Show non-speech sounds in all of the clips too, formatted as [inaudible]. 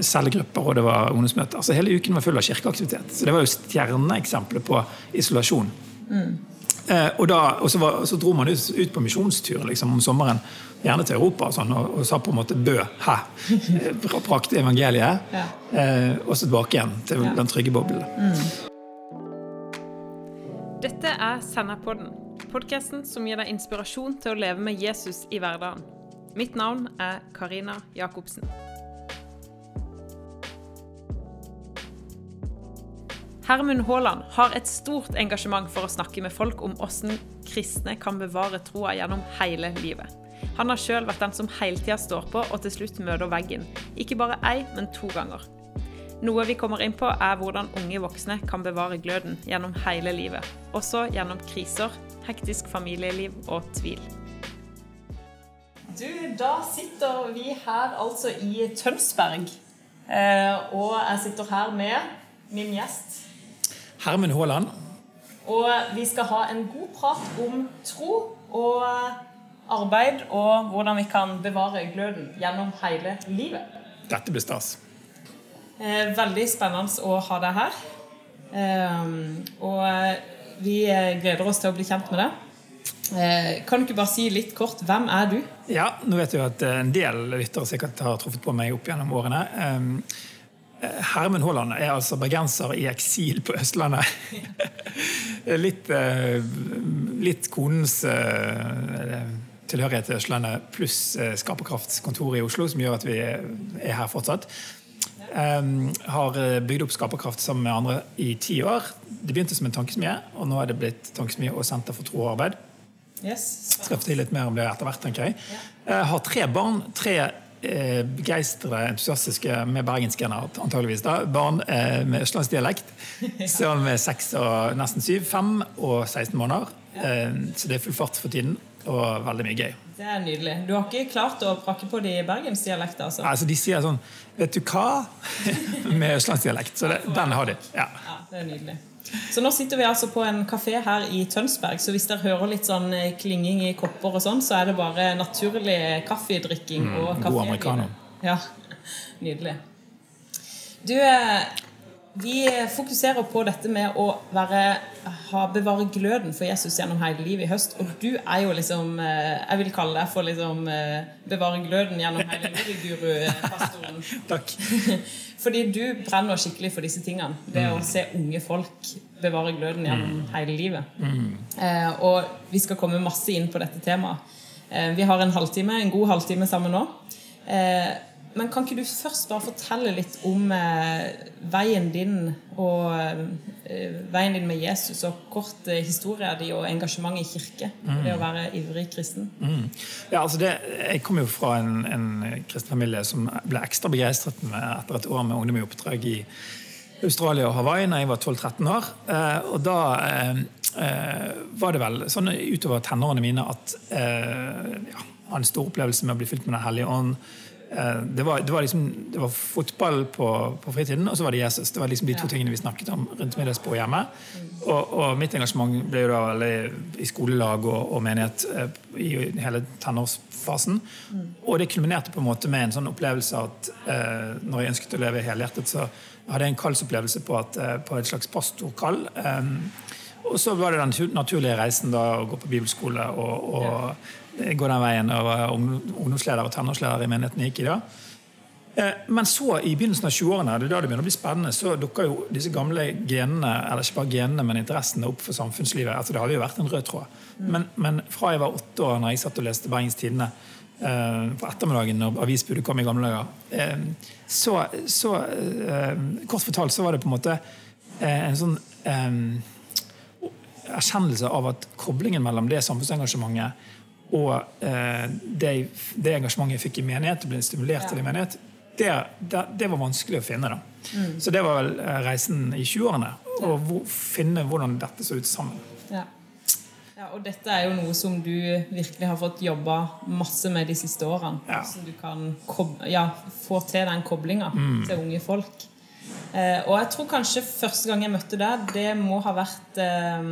cellegrupper og det var ungdomsmøter. Så hele uken var full av kirkeaktivitet. Så det var jo stjerneeksempelet på isolasjon. Mm. Eh, og, da, og så, var, så, dro man ut, ut på misjonstur liksom, om sommeren, gjerne til Europa, og, sånn, og, og sa på en måte 'bø', hæ, [laughs] Brakt evangeliet. Ja. Eh, og så tilbake igjen til ja. den trygge boblen. Mm. Dette er Senderpodden, podkasten som gir deg inspirasjon til å leve med Jesus i hverdagen. Mitt navn er Karina Jacobsen. Hermund Haaland har et stort engasjement for å snakke med folk om hvordan kristne kan bevare troa gjennom hele livet. Han har sjøl vært den som hele tida står på og til slutt møter veggen. Ikke bare én, men to ganger. Noe vi kommer inn på, er hvordan unge voksne kan bevare gløden gjennom hele livet. Også gjennom kriser, hektisk familieliv og tvil. Du, da sitter vi her altså i Tønsberg. Eh, og jeg sitter her med min gjest Hermen Haaland. Og vi skal ha en god prat om tro og arbeid, og hvordan vi kan bevare gløden gjennom hele livet. Dette blir stas. Eh, veldig spennende å ha deg her. Eh, og vi gleder oss til å bli kjent med deg. Eh, kan du ikke bare si litt kort hvem er du? Ja, nå vet du at en del lyttere sikkert har truffet på meg opp gjennom årene. Hermen Haaland er altså bergenser i eksil på Østlandet. [laughs] litt, eh, litt konens eh, tilhørighet til Østlandet pluss eh, Skaperkraftskontoret i Oslo, som gjør at vi er her fortsatt. har bygd opp Skaperkraft sammen med andre i ti år. Det begynte som en tankesmie, og nå er det blitt tankesmie og Senter for tro og arbeid. Yes. Skal fortelle litt mer om det etter hvert. tenker. Jeg har tre barn. tre eh, begeistrede, entusiastiske med bergenskene antageligvis. da, Barn eh, med østlandsdialekt. [laughs] Som er seks og nesten syv, fem og 16 måneder. Eh, så det er full fart for tiden, og veldig mye gøy. Det er nydelig. Du har ikke klart å prakke på de bergensdialekter? Altså. altså, de sier sånn Vet du hva? [laughs] med østlandsdialekt. Så det, den har de. Ja. ja, det er nydelig. Så nå sitter vi altså på en kafé her i Tønsberg, så hvis dere hører litt sånn eh, klinging i kopper og sånn, så er det bare naturlig kaffedrikking mm, og kafé. God americano. Ja, [laughs] nydelig. Du, eh, vi fokuserer på dette med å være, ha, bevare gløden for Jesus gjennom hele livet i høst. Og du er jo liksom eh, Jeg vil kalle deg for liksom bevare gløden gjennom hele livet, guru-pastoren. [laughs] Takk. [laughs] Fordi du brenner skikkelig for disse tingene. Det å se unge folk bevare gløden gjennom mm. hele livet. Mm. Eh, og vi skal komme masse inn på dette temaet. Eh, vi har en halvtime, en god halvtime sammen nå. Eh, men kan ikke du først bare fortelle litt om eh, veien din og eh, veien din med Jesus, og kort eh, historien din og engasjementet i kirke? Mm. Det å være ivrig kristen? Mm. Ja, altså det, jeg kommer jo fra en, en kristen familie som ble ekstra begeistret etter et år med ungdom i oppdrag i Australia og Hawaii da jeg var 12-13 år. Eh, og da eh, var det vel sånn utover tenårene mine at eh, ja, en stor opplevelse med å bli fylt med Den hellige ånd Eh, det var, det var, liksom, det var fotball på, på, fritiden, og så var det Jesus. Det var liksom de to tingene vi snakket om rundt middagsbordet hjemme. Og, og, mitt engasjement ble jo da veldig i skolelag og, og menighet eh, i hele tenårsfasen. Og det kulminerte på en måte med en sånn opplevelse at eh, når jeg ønsket å leve helhjertet, så hadde jeg en kallsopplevelse på, at, eh, på et slags pastorkall. Eh, og så var det den naturlige reisen da å gå på bibelskole og, og gå den veien og var ungdomsleder og tenårsleder i menigheten gikk i da. Eh, men så, i begynnelsen av 20-årene, det er da det begynner å bli spennende, så dukker jo disse gamle genene, eller ikke bare genene, men interessene opp for samfunnslivet. Altså, det hadde jo vært en rød tråd. Men, men fra jeg var åtte år, når jeg satt og leste Bergens Tidende eh, på ettermiddagen når avisbudet kom i gamle dager, eh, så, så Kort fortalt så var det på en måte en sånn erkjennelse av at koblingen mellom det samfunnsengasjementet og eh, det, det, engasjementet jeg fikk i menighet, og ble stimulert ja. til i menighet, det, det, det, var vanskelig å finne. da. Mm. Så det var vel eh, reisen i 20-årene. Å ja. finne hvordan dette så ut sammen. Ja. ja. Og dette er jo noe som du virkelig har fått jobba masse med de siste årene. Ja. Så du kan få til den koblinga mm. til unge folk. Eh, og jeg tror kanskje første gang jeg møtte deg, det må ha vært eh,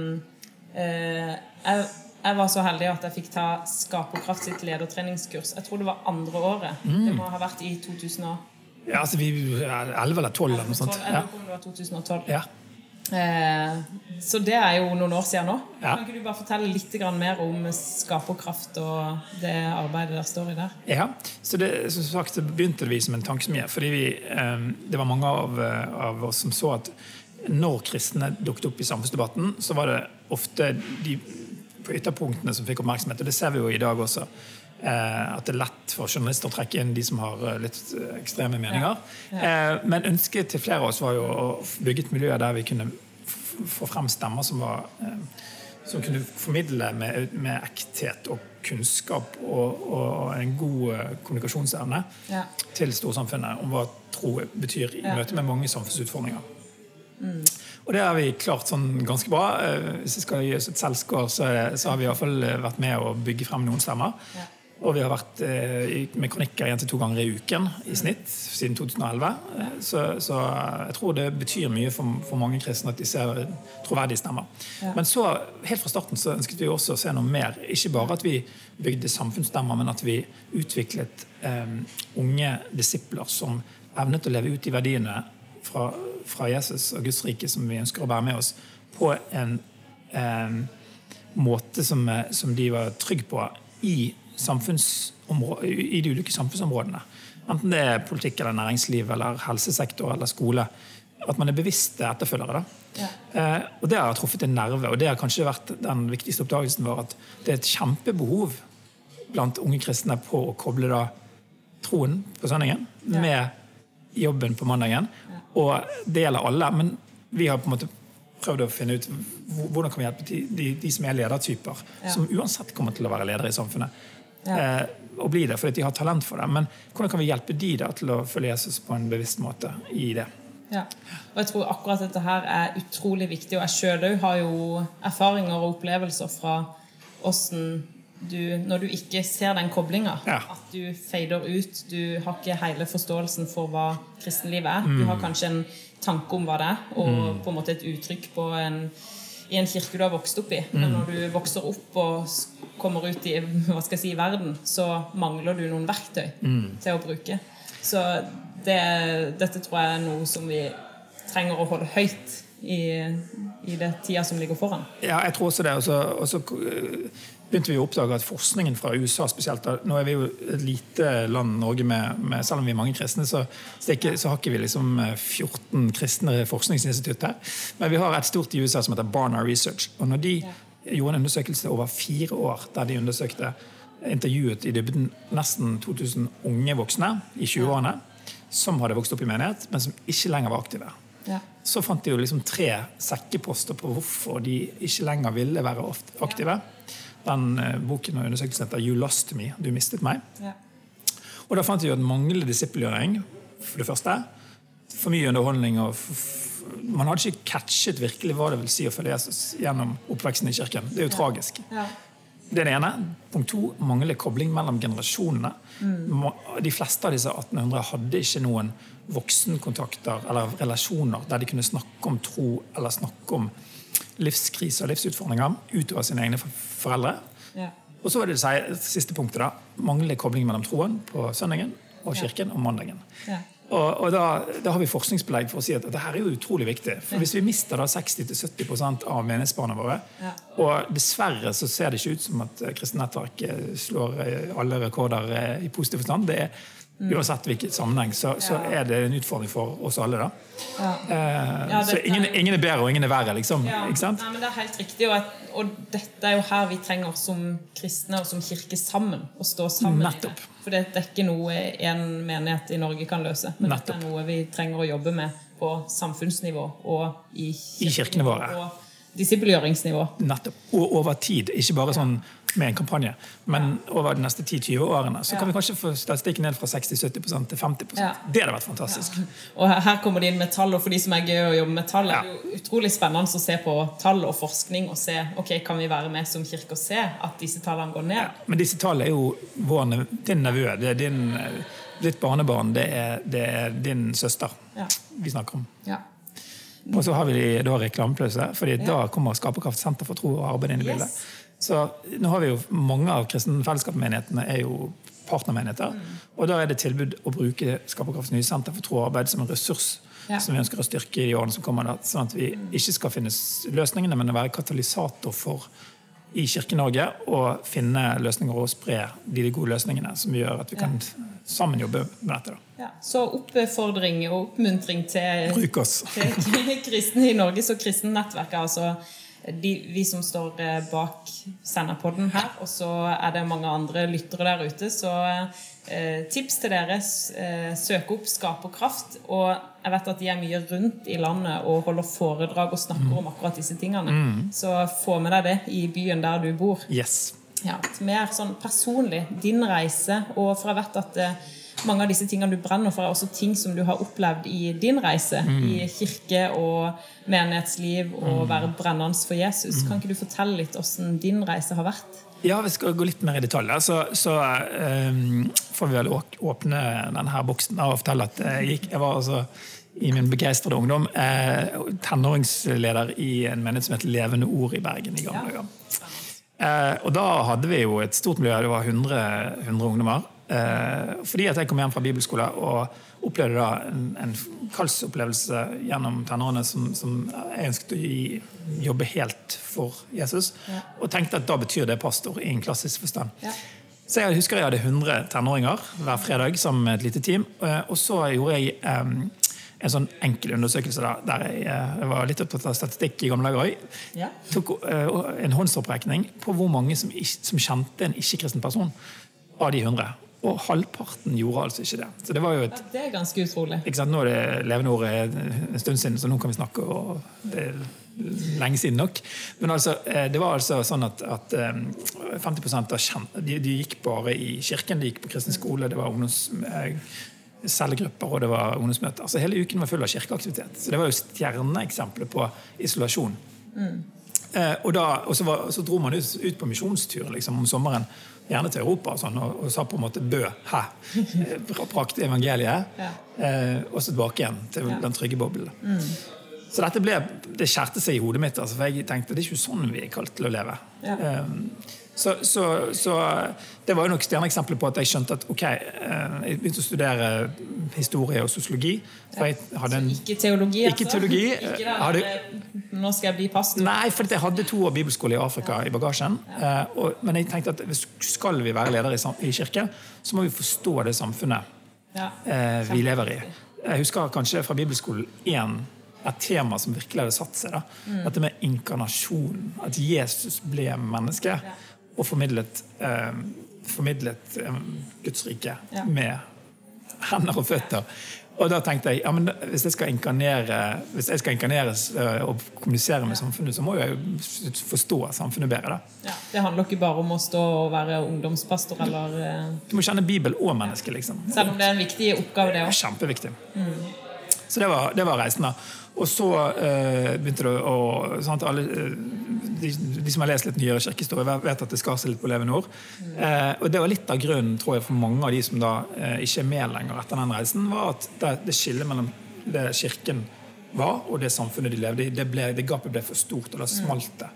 eh jeg, jeg var så heldig at jeg fikk ta Skaperkraft sitt ledertreningskurs. Jeg tror det var andre året. Mm. Det må ha vært i 2009. Ja, altså vi, 11 eller 12 eller noe sånt. Jeg lurer på om det var 2012. Ja. Eh, så det er jo noen år siden nå. Ja. Kan ikke du bare fortelle litt mer om Skaperkraft og det arbeidet der står i der? Ja, så det, som sagt så begynte vi som en tankesmie. Fordi vi, eh, det var mange av, eh, av oss som så at når kristne dukket opp i samfunnsdebatten, så var det ofte de på ytterpunktene som fikk oppmerksomhet. Og det ser vi jo i dag også. Eh, at det er lett for journalister å trekke inn de som har eh, litt ekstreme meninger. Eh, men ønsket til flere av oss var jo å bygge et miljø der vi kunne få frem stemmer som var som kunne formidle med, med ekthet og kunnskap og, og en god kommunikasjonsevne Ja. til storsamfunnet om hva tro betyr i møte med mange samfunnsutfordringer. Og det har vi klart sånn ganske bra. Eh, Hvis vi skal gi oss et selvskår, så, så har vi i hvert fall vært med å bygge frem noen stemmer. Ja. Og vi har vært eh, med kronikker én til to ganger i uken i snitt siden 2011. Eh, Så, så jeg tror det betyr mye for, for mange kristne at de ser troverdige stemmer. Ja. Men så, helt fra starten så ønsket vi også å se noe mer. Ikke bare at vi bygde samfunnsstemmer, men at vi utviklet um, unge disipler som evnet å leve ut de verdiene fra, fra Jesus og Guds rike som vi ønsker å bære med oss, på en eh, måte som, eh, som de var trygge på i, i de ulike samfunnsområdene. Enten det er politikk eller næringsliv eller helsesektor eller skole. At man er bevisste etterfølgere. Ja. Eh, og Det har truffet en nerve, og det har kanskje vært den viktigste oppdagelsen vår. At det er et kjempebehov blant unge kristne på å koble da troen på søndagen Ja. med jobben på mandagen. Og det gjelder alle, men vi har på en måte prøvd å finne ut hvordan kan vi hjelpe de, de, de som er ledertyper, Ja. som uansett kommer til å være ledere i samfunnet. Ja. Eh, og bli det fordi de har talent for det. Men hvordan kan vi hjelpe de da til å følge Jesus på en bevisst måte i det? Ja. Og jeg tror akkurat dette her er utrolig viktig. Og jeg sjøl òg har jo erfaringer og opplevelser fra åssen du Når du ikke ser den koblinga, Ja. at du fader ut. Du har ikke hele forståelsen for hva kristenlivet er. Du Mm. har kanskje en tanke om hva det er, og på en måte et uttrykk på en i en kirke du har vokst opp i. Men Mm. når du vokser opp og kommer ut i hva skal jeg si, verden, så mangler du noen verktøy Mm. til å bruke. Så det, dette tror jeg er noe som vi trenger å holde høyt i, i det tida som ligger foran. Ja, jeg tror også det. Og så, eh, begynte vi å oppdage at forskningen fra USA spesielt Nå er vi jo et lite land, Norge, med, med, selv om vi er mange kristne, så, så, ikke, så har ikke vi liksom eh, 14 kristne forskningsinstitutter. Men vi har et stort i USA som heter Barna Research. Og når de gjorde en undersøkelse over fire år, der de undersøkte intervjuet i dybden nesten 2000 unge voksne i 20-årene som hadde vokst opp i menighet, men som ikke lenger var aktive Ja. så fant de jo liksom tre sekkeposter på hvorfor de ikke lenger ville være aktive. aktive. Den eh, boken og undersøkelsen heter 'You Lost Me'. Du mistet meg. Ja. Og da fant vi at manglende disippelgjøring, for det første. For mye underholdning. og Man hadde ikke catchet virkelig hva det vil si å følge Jesus gjennom oppveksten i kirken. Det er jo tragisk. Ja. Det er det ene. Punkt to manglende kobling mellom generasjonene. Mm. De fleste av disse 1800 hadde ikke noen voksenkontakter eller relasjoner der de kunne snakke om tro eller snakke om livskrise og livsutfordringer utover sine egne foreldre. Ja. Og så var det det si- siste punktet. da, Manglende kobling mellom troen på søndagen og kirken om mandagen. Ja. Og, og da, da har vi forskningsbelegg for å si at dette her er jo utrolig viktig. For Hvis vi mister da 60-70% av menighetsbarna våre, Ja. og dessverre så ser det ikke ut som at Kristent Nettverk eh, slår eh, alle rekorder eh, i positiv forstand, det er Uansett hvilken sammenheng, så, så Mm. Er det en utfordring for oss alle. da. Ja. Eh, Ja, så ingen, ingen er bedre og ingen er verre, liksom. Ja, Ikke sant? Nei, men Det er helt riktig, og, at, og dette er jo her vi trenger som kristne og som kirke sammen å stå sammen. i det. For det, er ikke noe en menighet i Norge kan løse. Men dette det er noe vi trenger å jobbe med på samfunnsnivå og i, I kirkene våre. Og disippelgjøringsnivå. Nettopp. Og over tid, ikke bare sånn med en kampanje, men over de neste 10-20 årene. Så kan vi kanskje få statistikken ned fra 60-70 til 50 Ja. Det hadde vært fantastisk. Og her, kommer det inn med tall, og for de som er gøy å jobbe med tall, er det jo utrolig spennende å se på tall og forskning og se ok, kan vi være med som kirke og se at disse tallene går ned. Men disse tallene er jo vår, din nevø, det er din, eh, ditt barnebarn, det er, det er din søster Ja. vi snakker om. Ja. Og så har vi da reklamepause, fordi da kommer Skaperkraft senter for tro og arbeid inn i Yes. bildet. Så nå har vi jo Mange av kristen fellesskapsmenighetene er jo partnermenigheter. Og da er det tilbud å bruke Skaperkrafts nye senter for tro og arbeid som en ressurs Ja. som vi ønsker å styrke i årene som kommer. Sånn at vi ikke skal finne løsningene, men å være katalysator for i Kirke-Norge og finne løsninger og spre de gode løsningene som gjør at vi kan sammen jobbe med dette. Ja. Så oppfordring og oppmuntring til Bruk oss. [laughs] til kristne i Norge, så Kristennettverket altså de, vi som står eh, bak senderpodden her, og så er det mange andre lyttere der ute. Så eh, tips til dere. Eh, søk opp Skaperkraft. Og jeg vet at de er mye rundt i landet og holder foredrag og snakker om akkurat disse tingene. Så få med deg det i byen der du bor. Yes. Ja, mer sånn personlig. Din reise. Og for jeg vet at eh, mange av disse tingene du brenner for, er også ting som du har opplevd i din reise. I kirke og menighetsliv og være brennende for Jesus. Kan ikke du fortelle litt hvordan din reise har vært? Ja, vi skal gå litt mer i detalj. Så, så um, får vi vel åpne denne boksen og fortelle at jeg, gikk, jeg var altså i min begeistrede ungdom eh, tenåringsleder i en menighet som heter Levende Ord i Bergen i gamle dager. Eh, og da hadde vi jo et stort miljø, det var 100, 100 ungdommer. Eh, fordi at jeg kom hjem fra bibelskole og opplevde da en, en kallsopplevelse gjennom tenårene som, som jeg ønsket å gi, jobbe helt for Jesus. Ja. Og tenkte at da betyr det pastor i en klassisk forstand. Ja. Så jeg husker jeg hadde 100 tenåringer hver fredag sammen med et lite team. Eh, Og så gjorde jeg em, en sånn enkel undersøkelse da, der jeg, jeg var litt opptatt av statistikk i gamle dager òg. Ja. Tok eh, en håndsopprekning på hvor mange som, som kjente en ikke-kristen person av de 100. Og halvparten gjorde altså ikke det. Så det var jo et Ja, Det er ganske utrolig. ikke sant? Nå er det levende ordet en stund siden, så nå kan vi snakke. og det er lenge siden nok. Men altså, eh, det var altså sånn at, at eh, 50% av kjente, de, de gikk bare i kirken, de gikk på kristen skole, det var eh, cellegrupper og det var ungdomsmøter. Altså, hele uken var full av kirkeaktivitet. Så det var jo stjerneeksempelet på isolasjon. Eh, og, da, og så, var, så dro man ut, ut på misjonstur liksom, om sommeren, gjerne til Europa, og, sånn, og, og sa på en måte 'bø', hæ? Eh, bra- Brakte evangeliet. Ja. Eh, og så tilbake igjen til Ja. den trygge boblen. Så dette ble, det skjærte seg i hodet mitt, altså, for jeg tenkte det er ikke sånn vi er kalt til å leve. Ja. Eh, så, så, så det var jo nok stjerneeksempler på at jeg skjønte at ok, eh, jeg begynte å studere historie og sosiologi. En Ikke teologi, altså. Ikke teologi. [laughs] Ikke den Hadde- Nå skal jeg bli pastor. Nei, for jeg hadde to år bibelskole i Afrika i bagasjen. Ja. og, men jeg tenkte at skal vi være ledere i, i kirken, så må vi forstå det samfunnet Ja. eh, vi lever i. Jeg husker kanskje fra bibelskolen én et tema som virkelig hadde satt seg. da. Dette med inkarnasjon. At Jesus ble menneske og formidlet, eh, formidlet eh, Guds rike Ja. med hender og føtter. Og da tenkte jeg ja, men hvis jeg skal inkarnere hvis jeg skal inkarneres eh, og kommunisere med samfunnet, så må jeg jo forstå samfunnet bedre. da. Ja. Det handler ikke bare om å stå og være ungdomspastor, eller eh, Du må kjenne Bibel og menneske. liksom. Selv om det er en viktig oppgave, det òg. Kjempeviktig. Så det var, det var reisen. da. Og så uh, begynte det å sant, alle, de, som har lest litt nyere kirkehistorie, vet at det skar seg litt på levende ord. Eh, og det var litt av grunnen tror jeg, for mange av de som da eh, ikke er med lenger etter den reisen, var at det, det skillet mellom det kirken var, og det samfunnet de levde i, det, ble, det gapet ble for stort, og da smalt det.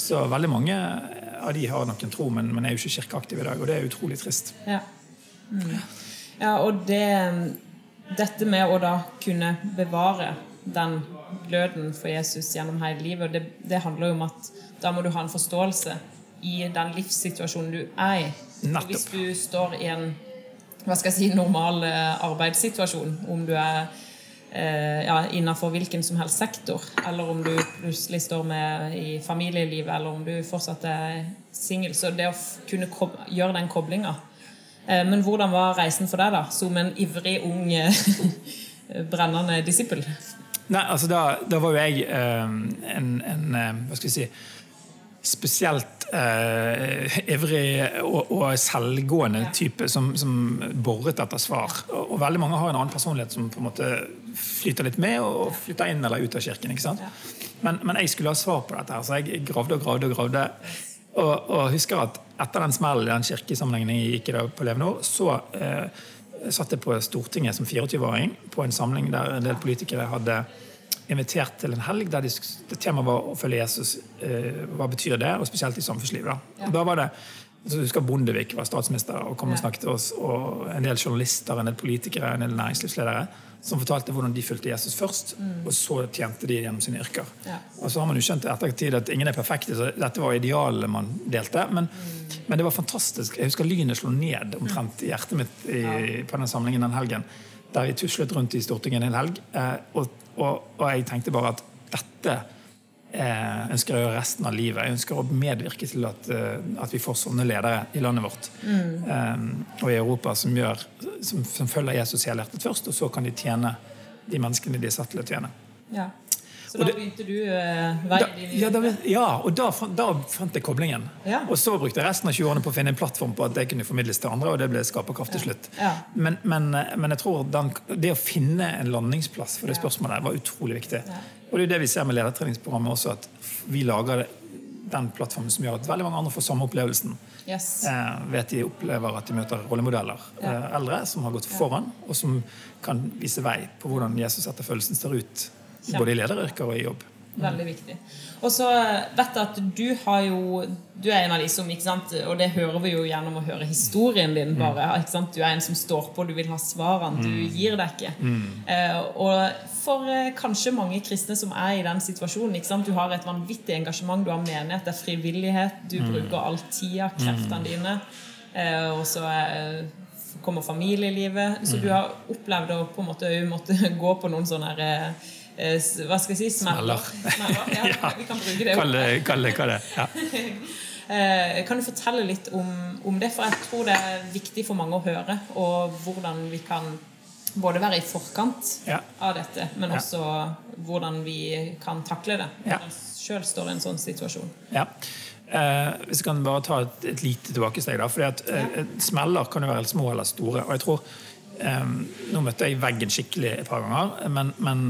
Så veldig mange av de har nok en tro, men, men er jo ikke kirkeaktive i dag, og det er utrolig trist. Ja. Mm. ja, og det Dette med å da kunne bevare den gløden for Jesus gjennom hele livet, det, det handler jo om at da må du ha en forståelse i den livssituasjonen du er i. Nettopp. Hvis du står i en hva skal jeg si, normal eh, arbeidssituasjon, om du er eh, ja, innenfor hvilken som helst sektor, eller om du plutselig står med i familielivet, eller om du fortsatt er singel. Så det å kunne gjøre den koblinga. Eh, men hvordan var reisen for deg, da, som en ivrig, ung, eh, [laughs] brennende disippel? Nei, altså da, da var jo jeg eh, en, en eh, Hva skal vi si Spesielt eh, ivrig og, og selvgående type som, som boret etter svar. Og, og veldig mange har en annen personlighet som på en måte flyter litt med og flytter inn eller ut av kirken. ikke sant? Men, men jeg skulle ha svar på dette, her, så jeg gravde og gravde. Og gravde. Og, og husker at etter den smellen i den kirkesammenhengen jeg gikk i på Levende Nord, så eh, satt jeg på Stortinget som 24-åring på en samling der en del politikere hadde invitert til en helg der de, temaet var å følge Jesus. Eh, hva betyr det? Og spesielt i samfunnslivet. Da. Og da var det så du husker Bondevik var statsminister og kom og snakket til oss. Og en del journalister, en del politikere, en del næringslivsledere som fortalte hvordan de fulgte Jesus først, og så tjente de gjennom sine yrker. Mm. Ja. Og så har man jo skjønt ettertid at ingen er perfekte, så dette var idealet man delte. Men, Mm. men det var fantastisk. Jeg husker lynet slo ned omtrent i hjertet mitt i, på den samlingen den helgen. Der vi tuslet rundt i Stortinget en helg. Eh, og, og, og jeg tenkte bare at dette eh, ønsker jeg å gjøre resten av livet. Jeg ønsker å medvirke til at, eh, at vi får sånne ledere i landet vårt eh, og i Europa som, gjør, som, som følger Jesus helhjertet først, og så kan de tjene de menneskene de er satt til å tjene. Ja. Så da det- begynte du eh, veien din ja, da, ja, og da, da fant jeg koblingen. Ja. Og så brukte jeg resten av 20 årene på å finne en plattform på at det kunne formidles til andre, og det ble skaperkraft til slutt. Ja. Men, men, men jeg tror den, det å finne en landingsplass for det spørsmålet var utrolig viktig. Og det er jo det vi ser med ledertreningsprogrammet også, at vi lager den plattformen som gjør at veldig mange andre får samme opplevelsen. Yes. Eh, ved at de opplever at de møter rollemodeller. Ja. Eh, eldre som har gått foran, og som kan vise vei på hvordan Jesus etterfølgelsen ser ut. Både i lederyrker og i jobb. Veldig viktig. Og så vet jeg at du har jo Du er en av de som ikke sant, Og det hører vi jo gjennom å høre historien din, bare. ikke sant, Du er en som står på, du vil ha svarene, du gir deg ikke. Eh, og for eh, kanskje mange kristne som er i den situasjonen ikke sant, Du har et vanvittig engasjement, du har menighet, det er frivillighet, du bruker all tida, kreftene dine. Eh, og så eh, kommer familielivet. Så du har opplevd å på en måte måtte [laughs] gå på noen sånne her, eh, eh, s- hva skal jeg si smeller. Smeller, Ja, [laughs] Ja. Vi kan bruke det. Kall det kall det hva det er. Ja. [laughs] Eh, Kan du fortelle litt om, om det? For jeg tror det er viktig for mange å høre. Og hvordan vi kan både være i forkant Ja. av dette, men også hvordan vi kan takle det når vi sjøl står i en sånn situasjon. Ja. Eh, hvis jeg kan bare ta et, et lite tilbakesteg. da, fordi at eh, Smeller kan jo være små eller store. og jeg tror eh, Nå møtte jeg veggen skikkelig et par ganger, men, men,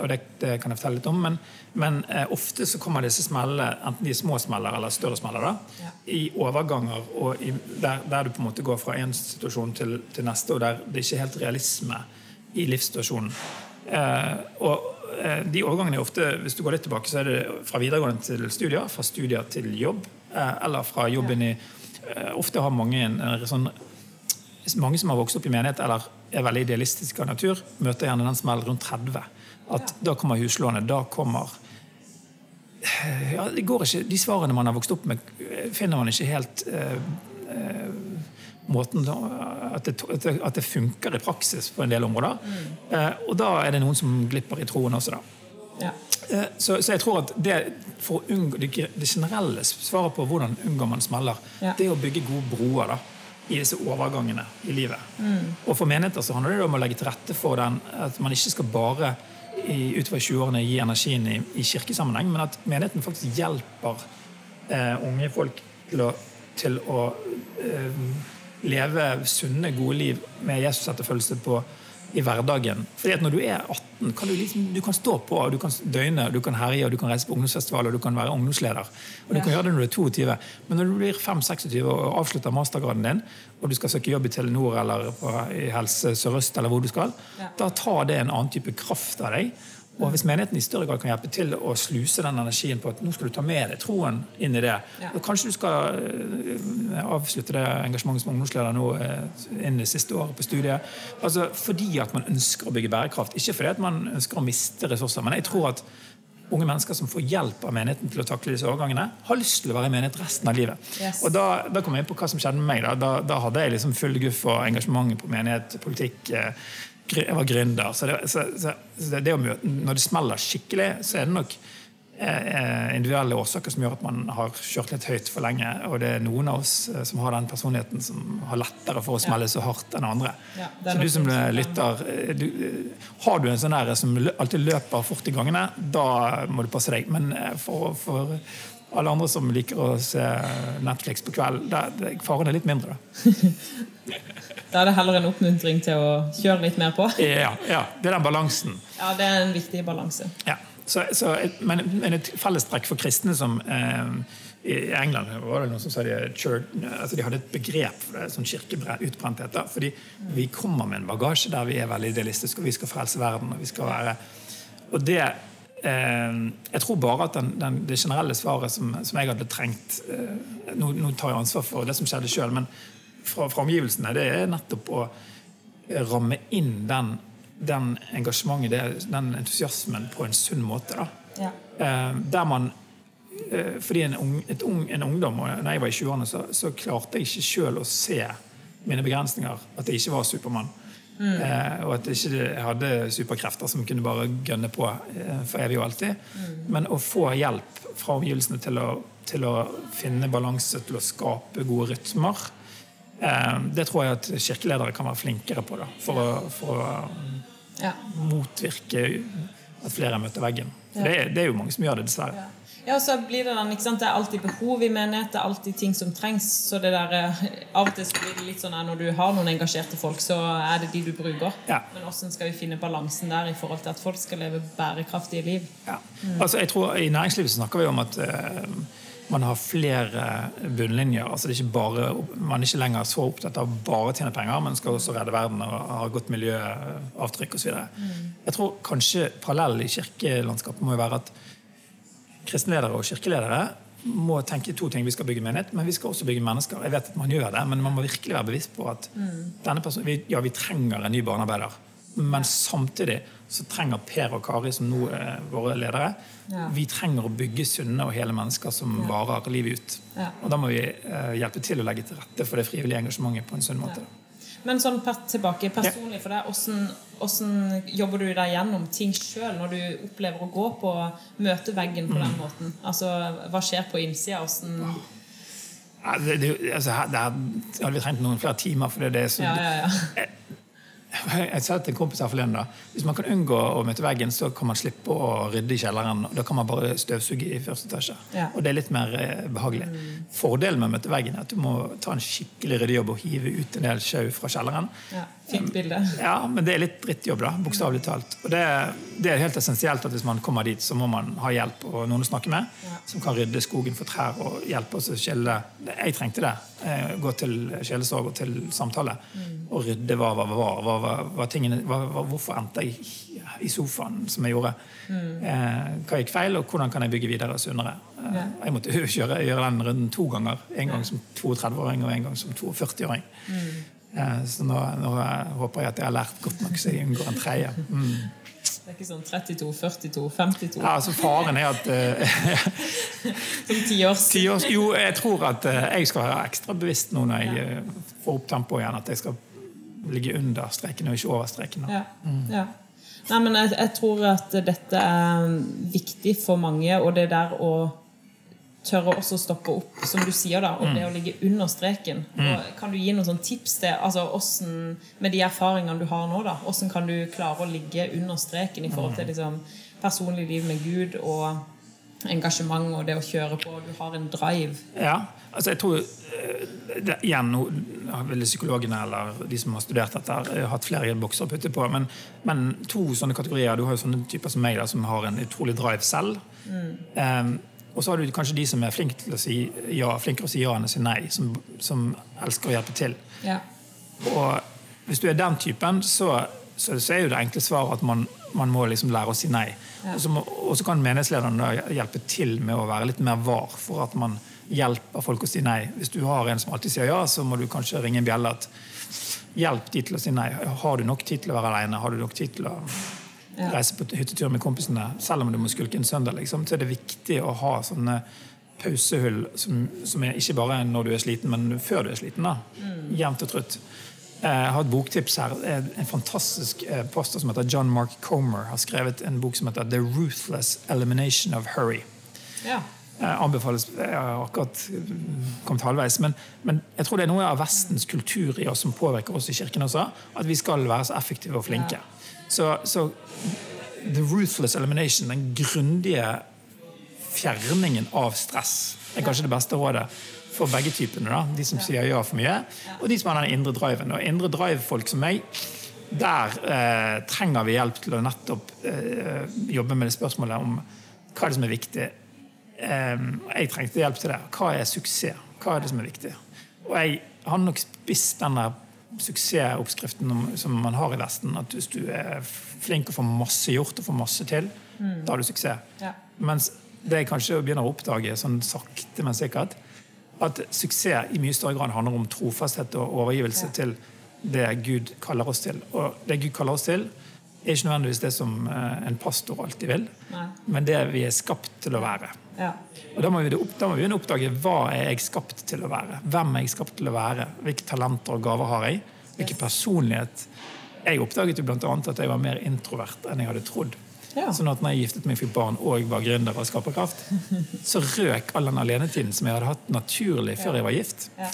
og det, det kan jeg fortelle litt om. Men, men eh, ofte så kommer disse smellene, enten de små smeller eller større smeller, da, Ja. i overganger og i, der, der du på en måte går fra en situasjon til, til neste, og der det ikke er helt realisme i livssituasjonen. Eh, og eh, de overgangene er ofte, hvis du går litt tilbake, så er det fra videregående til studier, fra studier til jobb, eller fra jobben inn i Ofte har mange en, en sånn mange som har vokst opp i menighet eller er veldig idealistiske av natur, møter gjerne den smellen rundt 30. At Da kommer huslånet, da kommer ja, det går ikke, De svarene man har vokst opp med, finner man ikke helt eh, eh, måten at det, at, det, funker i praksis på en del områder. Eh, og da er det noen som glipper i troen også, da. Ja. Eh, Så, så jeg tror at det, for å unngå, det, det generelle svaret på hvordan unngår man smeller, Ja. det er å bygge gode broer da, i disse overgangene i livet. Og for menigheter så handler det om å legge til rette for den, at man ikke skal bare i, utover 20-årene gi energien i, i kirkesammenheng, men at menigheten faktisk hjelper eh, unge folk til å, til å eh, leve sunne, gode liv med Jesus-etterfølgelse på i hverdagen. Fordi at Når du er 18, kan du, liksom, du kan stå på, du kan døgne, du kan herje, og du kan reise på ungdomsfestival, og du kan være ungdomsleder. Og du kan gjøre det når du er 22. Men når du blir 5-26 og avslutter mastergraden din, og du skal søke jobb i Telenor eller på, i Helse Sør-Øst, eller hvor du skal, Ja. da tar det en annen type kraft av deg. Og hvis menigheten i større grad kan hjelpe til å sluse den energien på at nå skal du ta med deg troen inn i det, Ja. og kanskje du skal eh, avslutte det engasjementet som ungdomsleder nå innen inn det siste året på studiet. Altså Fordi at man ønsker å bygge bærekraft, ikke fordi at man ønsker å miste ressurser. Men jeg tror at unge mennesker som får hjelp av menigheten til å takle disse overgangene, har lyst til å være i menighet resten av livet. Yes. Og da, da kom jeg inn på hva som skjedde med meg. Da, da, da hadde jeg liksom full guff og engasjement på menighet, politikk. eh, Jeg var gründer. Så, det, så, så, så det, det møte, når det smeller skikkelig, så er det nok individuelle årsaker som gjør at man har kjørt litt høyt for lenge. Og det er noen av oss eh, som har den personligheten som har lettere for å smelle så hardt enn andre. Ja, så du som lytter, eh, du, eh, har du en sånn der som alltid løper fort i gangene, da må du passe deg. Men eh, for, for alle andre som liker å se Netflix på kveld, der, der, faren er litt mindre. da. [laughs] Da er det heller en oppmuntring til å kjøre litt mer på. Ja, ja, det er den balansen. Ja, det er en viktig balanse. Ja. Så, så, men, men et fellestrekk for kristne som eh, I England var det noen som sa de, altså de hadde et begrep for det, sånn kirkeutbrenthet. fordi vi kommer med en bagasje der vi er veldig idealistiske, og vi skal frelse verden. og vi skal være og det eh, Jeg tror bare at den, den, det generelle svaret som, som jeg hadde trengt eh, nå, nå, tar jeg ansvar for det som skjedde sjøl, men fra, fra, omgivelsene, det er nettopp å ramme inn den, den engasjementet, den entusiasmen, på en sunn måte. Ja. Eh, der man eh, fordi en, ung, ung, en, ungdom, når jeg var i 20-årene, så, så, klarte jeg ikke sjøl å se mine begrensninger. At jeg ikke var Supermann. Mm. Eh, og at jeg ikke hadde superkrefter som kunne bare gønne på for evig og alltid. Mm. Men å få hjelp fra omgivelsene til å, til å finne balanse, til å skape gode rytmer, det tror jeg at kirkeledere kan være flinkere på. Da, for å, for å ja. motvirke at flere møter veggen. Ja. Det, det, er jo mange som gjør det, dessverre. Ja. Ja, så blir Det den, ikke sant? Det er alltid behov i menighet, det er alltid ting som trengs. så det der, eh, Av og til blir det litt sånn at når du har noen engasjerte folk, så er det de du bruker. Ja. Men hvordan skal vi finne balansen der i forhold til at folk skal leve bærekraftige liv? Ja. Mm. Altså, jeg tror I næringslivet snakker vi om at uh, man har flere bunnlinjer. altså det er bare, Man er ikke lenger så opptatt av bare å tjene penger, men skal også redde verden og ha godt miljøavtrykk osv. Mm. Jeg tror kanskje parallell i kirkelandskapet må jo være at kristenledere og kirkeledere må tenke to ting. Vi skal bygge menighet, men vi skal også bygge mennesker. Jeg vet at man gjør det, men man må virkelig være bevisst på at mm. denne personen, ja, vi trenger en ny barnearbeider. Men samtidig så trenger Per og Kari, som nå er våre ledere, ja. vi trenger å bygge sunne og hele mennesker som ja. varer livet ut. Ja. Og da må vi uh, hjelpe til å legge til rette for det frivillige engasjementet på en sunn måte. Men sånn tilbake personlig for deg, hvordan, hvordan jobber du deg gjennom ting sjøl når du opplever å gå på møteveggen på den mm. måten? Altså, Hva skjer på innsida? Hvordan ja, det, det, altså, der hadde vi trengt noen flere timer. for det er så, ja, ja, ja. Jeg sa til en kompis her forleden da, Hvis man kan unngå å møte veggen, så kan man slippe å rydde i kjelleren. Da kan man bare støvsuge i første etasje. Ja. Og det er litt mer eh, behagelig. Mm. Fordelen med å møte veggen er at du må ta en skikkelig ryddejobb og hive ut en del sjau fra kjelleren. Ja. Fint bilde. Ja, men det er litt drittjobb, da, bokstavelig talt. Og det, det, er helt essensielt at hvis man kommer dit, så må man ha hjelp og noen å snakke med. Ja. Som kan rydde skogen for trær og hjelpe oss å skille. Jeg trengte det. Eh, gå til sjelesorg og til samtale. Mm. Og rydde hva hva, hva, hva, hva, var tingene, Hvorfor endte jeg i sofaen som jeg gjorde? Mm. Eh, hva gikk feil, og hvordan kan jeg bygge videre sunnere? Eh, jeg måtte [laughs] kjøre, gjøre den runden to ganger. En gang som 32-åring og en gang som 42-åring. Mm. Eh, så nå, nå, håper jeg at jeg har lært godt nok så jeg unngår en tredje. Mm. Det er ikke sånn 32, 42, 52? Ja, altså Faren er at uh, [laughs] Som tiårs? tiårs? Jo, jeg tror at uh, jeg skal være ekstra bevisst nå når jeg uh, får opp tempoet igjen, at jeg skal ligge under streken og ikke over streken. Ja. Mm. ja. Nei, men jeg, jeg, tror at dette er viktig for mange, og det der å tørre også å stoppe opp, som du sier, da, og det å ligge under streken. Og kan du gi noen sånn tips til altså, hvordan, med de erfaringene du har nå? da, Hvordan kan du klare å ligge under streken i forhold til liksom, personlig liv med Gud og engasjement og det å kjøre på? Du har en drive. Ja, altså jeg tror eh, det, Igjen, psykologene eller de som har studert dette, har hatt flere bokser å putte på. Men, men, to sånne kategorier. Du har jo sånne typer som meg, da, som har en utrolig drive selv. Mm. Um, og så har du kanskje de som er flinke til å si ja, flinkere å si ja enn å si nei. Som, som elsker å hjelpe til. Ja. Og hvis du er den typen, så, så, så er jo det enkle svaret at man, man må liksom lære å si nei. Og, så kan menighetslederen hjelpe til med å være litt mer var for at man hjelper folk å si nei. Hvis du har en som alltid sier ja, så må du kanskje ringe en bjelle at hjelp de til å si nei. Har du nok tid til å være alene? Har du nok tid til å reise på hyttetur med kompisene, selv om du må skulke en søndag, liksom, så er det viktig å ha sånne pausehull som, som er ikke bare når du er sliten, men før du er sliten. da, mm. Jevnt og trutt. Eh, jeg har et boktips her. En fantastisk eh, poster som heter John Mark Comer har skrevet en bok som heter The Ruthless Elimination of Hurry. Ja. Jeg anbefales Jeg har akkurat kommet halvveis. Men, men, jeg tror det er noe av Vestens kultur i oss som påvirker oss i kirken også. At vi skal være så effektive og flinke. Ja. Så, så the ruthless elimination, den grundige fjerningen av stress, er kanskje det beste rådet for begge typene. da, De som sier ja for mye, og de som har den indre driven. Og indre drive-folk som meg, der eh, trenger vi hjelp til å nettopp eh, jobbe med det spørsmålet om hva er det som er viktig. Eh, jeg trengte hjelp til det. Hva er suksess? Hva er det som er viktig? Og jeg har nok spist den der suksessoppskriften om- som man har i Vesten. At hvis du er flink og får masse gjort og får masse til, da har du suksess. Ja. Mens det jeg kanskje begynner å oppdage, sånn sakte, men sikkert, at suksess i mye større grad handler om trofasthet og overgivelse til det Gud kaller oss til. Og det Gud kaller oss til, er ikke nødvendigvis det som eh, en pastor alltid vil, Nei. men det vi er skapt til å være. Ja. Og Da må vi, da må vi oppdage hva er jeg skapt til å være. Hvem er jeg skapt til å være? Hvilke talenter og gaver har jeg? Hvilken personlighet? Jeg oppdaget jo annet at jeg var mer introvert enn jeg hadde trodd. Ja. Sånn at når jeg giftet meg, fikk barn og var gründer og skaperkraft, [laughs] så røk all den alenetiden som jeg hadde hatt naturlig før jeg var gift. Ja.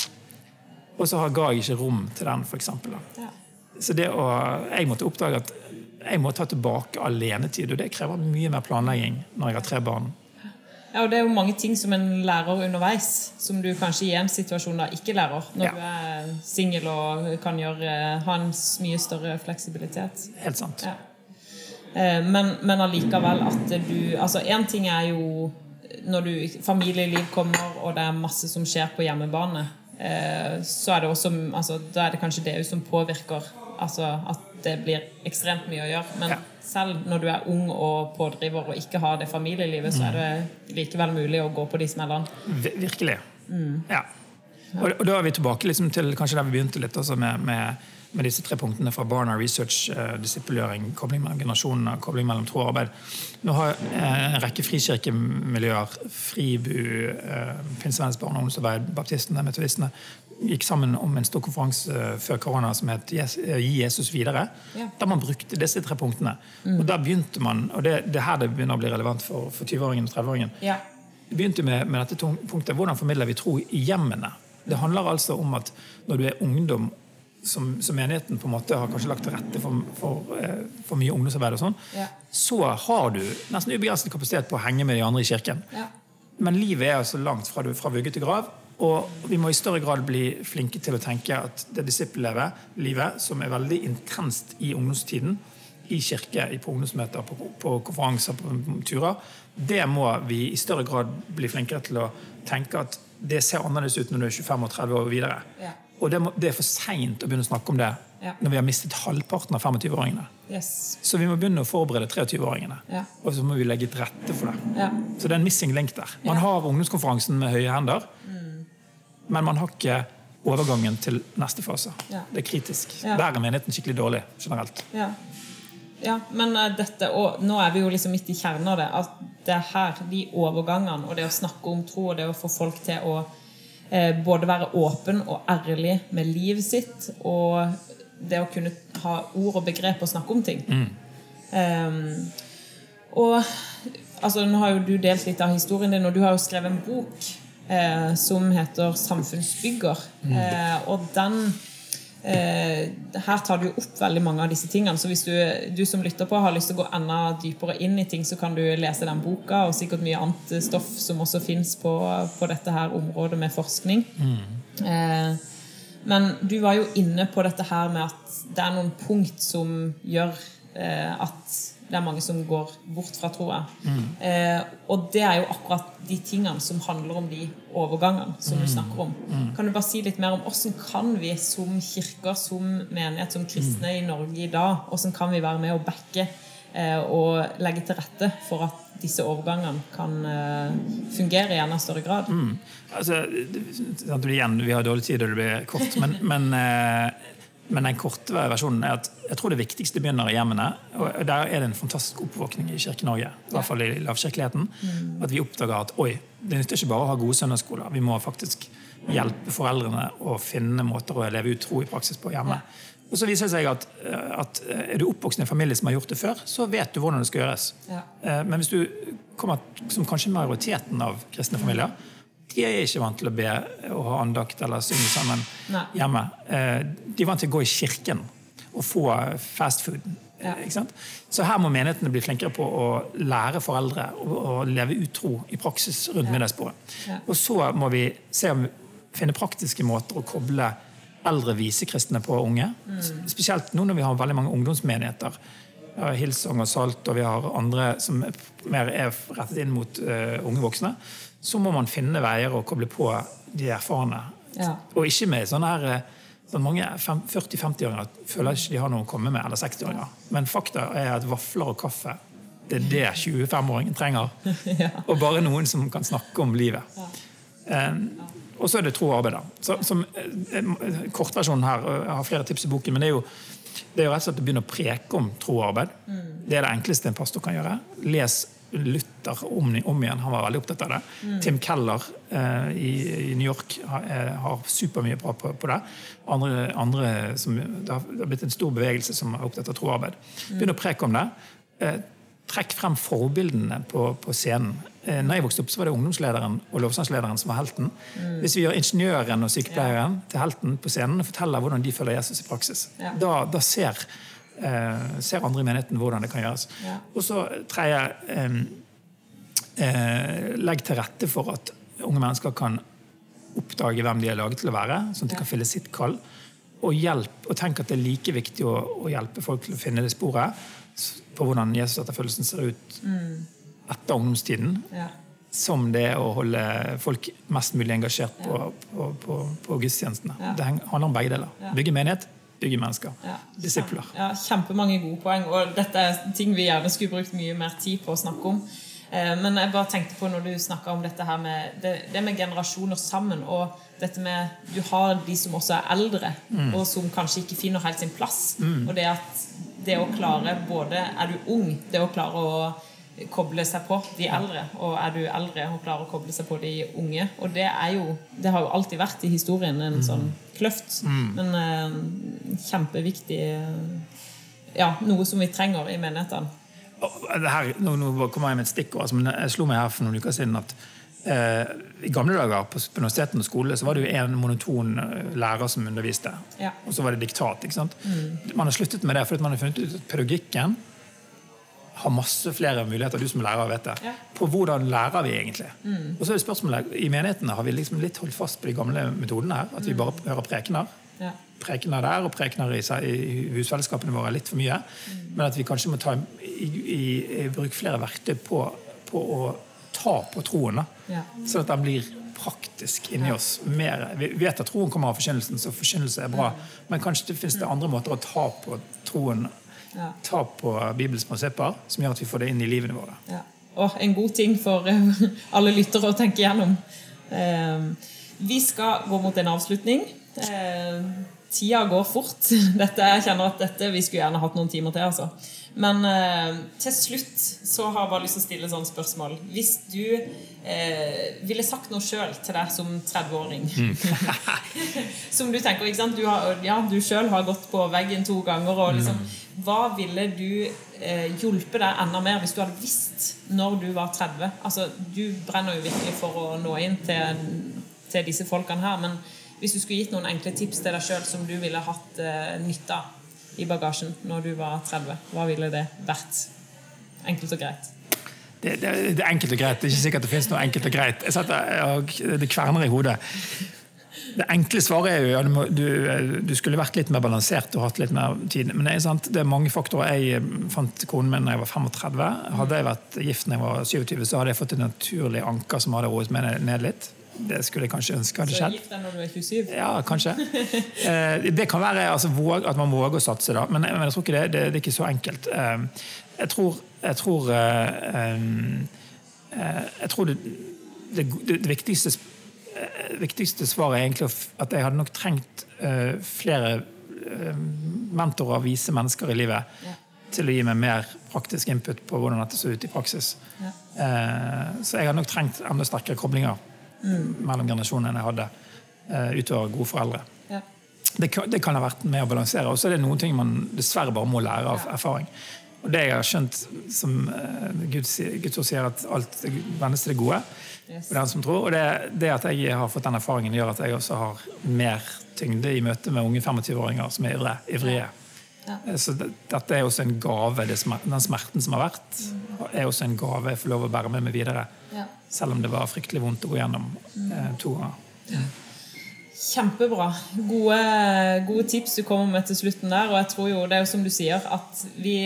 Og så ga jeg ikke rom til den, f.eks. Ja. Så det å, jeg måtte oppdage at jeg må ta tilbake alenetid, og det krever mye mer planlegging når jeg har tre barn. Ja, og Det er jo mange ting som en lærer underveis, som du kanskje i en situasjon da ikke lærer. Når Ja. du er singel og kan gjøre, ha en mye større fleksibilitet. Helt sant. Ja. Eh, Men, men allikevel at du Altså, én ting er jo når du, familieliv kommer, og det er masse som skjer på hjemmebane. eh, Så er det også altså, Da er det kanskje det som påvirker altså, at det blir ekstremt mye å gjøre. Men Ja. selv når du er ung og pådriver og ikke har det familielivet, så er det likevel mulig å gå på de smellene. Virkelig. Virkelig. Ja. Og, og da er vi tilbake liksom til kanskje der vi begynte litt, med, med, med disse tre punktene fra Barna Research, eh, disippelgjøring, kobling mellom generasjonene, kobling mellom tro og arbeid. Nå har eh, en rekke frikirkemiljøer, Fribu, eh, Pinsevenns barne- og ungdomsarbeid, baptistene, metodistene, gikk sammen om en stor konferanse før korona som het Gi Jesus videre. Ja. Der man brukte disse tre punktene. Og da begynte man, og det, det er her det begynner å bli relevant for, for 20-åringen og 30-åringen, Ja. vi begynte med, med dette punktet hvordan formidler vi tro i hjemmene. Det handler altså om at når du er ungdom, som, som menigheten på en måte har kanskje lagt til rette for, for, eh, for mye ungdomsarbeid, og sånn, Ja. så har du nesten ubegrenset kapasitet på å henge med de andre i kirken. Ja. Men livet er altså langt fra, fra vugge til grav. Og vi må i større grad bli flinke til å tenke at det disippellivet, livet, som er veldig intenst i ungdomstiden, i kirke, på ungdomsmøter, på, på konferanser, på turer, det må vi i større grad bli flinkere til å tenke at det ser annerledes ut når du er 25 og 30 år og videre. Ja. Og det, må, det er for seint å begynne å snakke om det Ja. når vi har mistet halvparten av 25-åringene. Yes. Så vi må begynne å forberede 23-åringene. Ja. Og så må vi legge til rette for det. Ja. Så det er en missing link der. Man. Mm. har ungdomskonferansen med høye hender, men man har ikke overgangen til neste fase. Det er kritisk. Der er menigheten skikkelig dårlig generelt. Ja. ja, men eh, dette, og nå er vi jo liksom midt i kjernen av det. At det er her, de overgangene, og det å snakke om tro, og det å få folk til å både være åpen og ærlig med livet sitt, og det å kunne ha ord og begrep og snakke om ting. Um, og altså, nå har jo du delt litt av historien din, og du har jo skrevet en bok eh, som heter 'Samfunnsbygger'. Eh, og den eh, Her tar du opp veldig mange av disse tingene. Så hvis du, du som lytter på har lyst til å gå enda dypere inn i ting, så kan du lese den boka, og sikkert mye annet stoff som også fins på, på dette her området med forskning. Eh, men du var jo inne på dette her med at det er noen punkt som gjør eh, at det er mange som går bort fra troa. Eh, og det er jo akkurat de tingene som handler om de overgangene som du snakker om. Kan du bare si litt mer om hvordan kan vi som kirker, som menighet, som kristne i Norge i dag, hvordan kan vi være med å backe eh, og legge til rette for at disse overgangene kan eh, fungere i enda større grad? Altså, det- sant, igjen, vi har dårlig tid, og det blir kort. Men, men, eh, men den korte versjonen er at jeg tror det viktigste begynner i hjemmene. Og der er det en fantastisk oppvåkning i Kirke-Norge. I hvert fall i lavkirkeligheten. At vi oppdager at oi, det nytter ikke bare å ha gode søndagsskoler. Vi må faktisk hjelpe foreldrene å finne måter å leve ut tro i praksis på hjemme. Og så viser det seg at, at er du oppvokst i en familie som har gjort det før, så vet du hvordan det skal gjøres. Ja. Eh, Men hvis du kommer som kanskje majoriteten av kristne familier, de er ikke vant til å be og ha andakt eller synge sammen Nei. hjemme. Eh, De er vant til å gå i kirken og få fast food. Ja. Så her må menighetene bli flinkere på å lære foreldre å, leve utro i praksis rundt middagsbordet. Ja. Og så må vi se om finne praktiske måter å koble eldre visekristne på unge. Mm. Spesielt nå når vi har veldig mange ungdomsmenigheter. Hillsong og Salt, og vi har andre som er mer er rettet inn mot uh, unge voksne. Så må man finne veier å koble på de erfarne. Ja. Og ikke med sånne her eh, Så mange 40-50-åringer føler ikke de har noe å komme med, eller 60-åringer. Men fakta er at vafler og kaffe det er det 25-åringen trenger. [laughs] Og bare noen som kan snakke om livet. Eh, og så er det tro og arbeid. Så, som, eh, kortversjonen her, jeg har flere tips i boken, men det er jo, det er jo rett og slett å begynne å preke om tro og arbeid. Det er det enkleste en pastor kan gjøre. Les Luther om, om, igjen. Han var veldig opptatt av det. Mm. Tim Keller eh, i, i, New York har, eh, har supermye bra på, på, det. Andre, andre som, det, har, det har blitt en stor bevegelse som er opptatt av troarbeid. Begynn å preke om det. Eh, trekk frem forbildene på, på scenen. Eh, når jeg vokste opp, så var det ungdomslederen og lovsangslederen som var helten. Mm. Hvis vi gjør ingeniøren og sykepleieren ja. til helten på scenen og forteller hvordan de følger Jesus i praksis, ja. da, da ser eh, ser andre i menigheten hvordan det kan gjøres. Ja. Og så tredje eh, eh, Legg til rette for at unge mennesker kan oppdage hvem de er laget til å være, sånn at de kan fylle sitt kall. Og, hjelp, og tenk at det er like viktig å, å, hjelpe folk til å finne det sporet på hvordan Jesus-etterfølgelsen ser ut mm. etter ungdomstiden. Ja. Som det å holde folk mest mulig engasjert på, på, på, på gudstjenestene. Ja. Det handler om begge deler. Bygge menighet, bygge mennesker. Ja, disipler. Ja, kjempemange gode poeng. Og dette er ting vi gjerne skulle brukt mye mer tid på å snakke om. Eh, men jeg bare tenkte på når du snakka om dette her med det, det, med generasjoner sammen, og dette med Du har de som også er eldre, mm. og som kanskje ikke finner helt sin plass. Mm. Og det at det å klare både Er du ung, det å klare å koble seg på de eldre. Og er du eldre og klarer å koble seg på de unge. Og det er jo Det har jo alltid vært i historien en mm. sånn kløft. Mm. Men eh, kjempeviktig Ja, noe som vi trenger i menighetene. Her, nå, nå kommer jeg med et stikkord. Altså, men jeg slo meg her for noen uker siden at eh, i gamle dager på, på universitetene og skole så var det jo en monoton eh, lærer som underviste. Ja. Og så var det diktat. ikke sant? Mm. Man har sluttet med det fordi man har funnet ut at pedagogikken har masse flere muligheter, du som lærer vet det, ja. på hvordan lærer vi egentlig. Mm. Og så er det spørsmålet, I menighetene har vi liksom litt holdt fast på de gamle metodene. her, At vi mm. bare hører prekener. Ja. Prekener der og prekener i, i husfellesskapene våre er litt for mye. Mm. Men at vi kanskje må ta i, i, i bruke flere verktøy på, på, å ta på troen. Ja. Sånn at den blir praktisk inni oss. Mer. Vi vet at troen kommer av forkynnelsen, så forkynnelse er bra. Mm. Men kanskje det finnes det andre måter å ta på troen ja. ta på Bibelens prinsipper, som gjør at vi får det inn i livene våre. Ja. Og en god ting for eh, alle lyttere å tenke gjennom. Eh, vi skal gå mot en avslutning. Eh, tida går fort. [laughs] Dette, jeg kjenner at dette, Vi skulle gjerne hatt noen timer til. altså. Men eh, til slutt så har jeg bare lyst til å stille et sånt spørsmål. Hvis du eh, ville sagt noe sjøl til deg som 30-åring mm. [laughs] Som du tenker ikke sant? Du, har, ja, du sjøl har gått på veggen to ganger. og liksom, mm. Hva ville du eh, hjulpet deg enda mer hvis du hadde visst når du var 30? Altså, Du brenner jo virkelig for å nå inn til, til disse folkene her. Men hvis du skulle gitt noen enkle tips til deg sjøl som du ville hatt eh, nytte av i bagasjen når du var 30? Hva ville det vært? Enkelt og greit. Det, det, det, er enkelt og greit. Det er ikke sikkert det finnes noe enkelt og greit. Jeg setter, og det kverner i hodet. Det enkle svaret er jo at du, du, skulle vært litt mer balansert og hatt litt mer tid. Men det er, sant, det er mange faktorer. Jeg fant konen min da jeg var 35. Hadde jeg vært gift da jeg var 27, så hadde jeg fått en naturlig anker som hadde roet meg ned litt. Det skulle jeg kanskje ønske hadde skjedd. Så gift deg når du er 27? Ja, kanskje. [laughs] Eh, det kan være altså, at man våger å satse, da. Men, jeg tror ikke det, det, det er ikke så enkelt. Eh, jeg tror, jeg tror, eh, jeg tror det, det, det viktigste, viktigste svaret er egentlig at jeg hadde nok trengt flere mentorer, vise mennesker i livet. Ja til å gi meg mer praktisk input på hvordan dette så ut i praksis. Ja. så jeg hadde nok trengt enda sterkere koblinger mm. mellom generasjonene enn jeg hadde utover gode foreldre. Ja. Det, kan, det, kan ha vært med å balansere. Og så er det noen ting man dessverre bare må lære av erfaring. Og det jeg har skjønt, som uh, Gud, Guds ord sier, at alt vendes til det gode. Yes. Den som tror. Og det, det, at jeg har fått den erfaringen, gjør at jeg også har mer tyngde i møte med unge 25-åringer som er ivrige. Ja. Ja. så dette er også en gave. Den smerten som har vært, mm. er også en gave jeg får lov å bære med meg videre. Ja. Selv om det var fryktelig vondt å gå gjennom mm. eh, to ganger. Kjempebra. Gode, gode, tips du kommer med til slutten der. Og jeg tror jo, det er jo som du sier, at vi,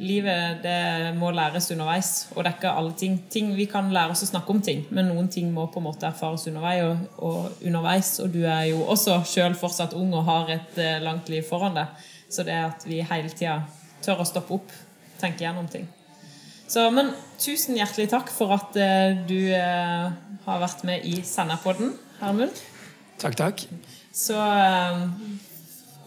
livet det må læres underveis. Og det er ikke alle ting. ting. Vi kan lære oss å snakke om ting, men noen ting må på en måte erfares underveis. Og, og, underveis, og du er jo også sjøl fortsatt ung og har et uh, langt liv foran deg. Så det at vi hele tida tør å stoppe opp, tenke gjennom ting. Så, men tusen hjertelig takk for at uh, du uh, har vært med i Senderpodden, Hermund. Takk, takk. Så uh,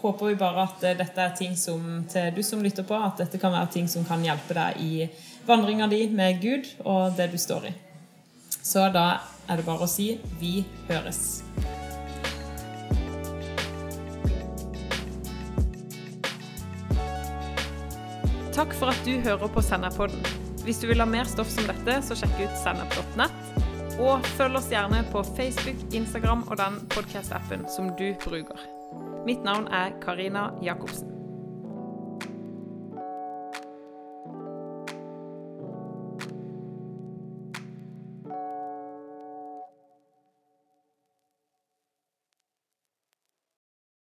håper vi bare at uh, dette er ting som til du som lytter på, at dette kan være ting som kan hjelpe deg i vandringa di med Gud og det du står i. Så da er det bare å si vi høres. Takk for at du hører på Senderpodden. Hvis du vil ha mer stoff som dette, så sjekk ut sennep.nett. Og følg oss gjerne på Facebook, Instagram og den podkast-appen som du bruker. Mitt navn er Karina Jacobsen.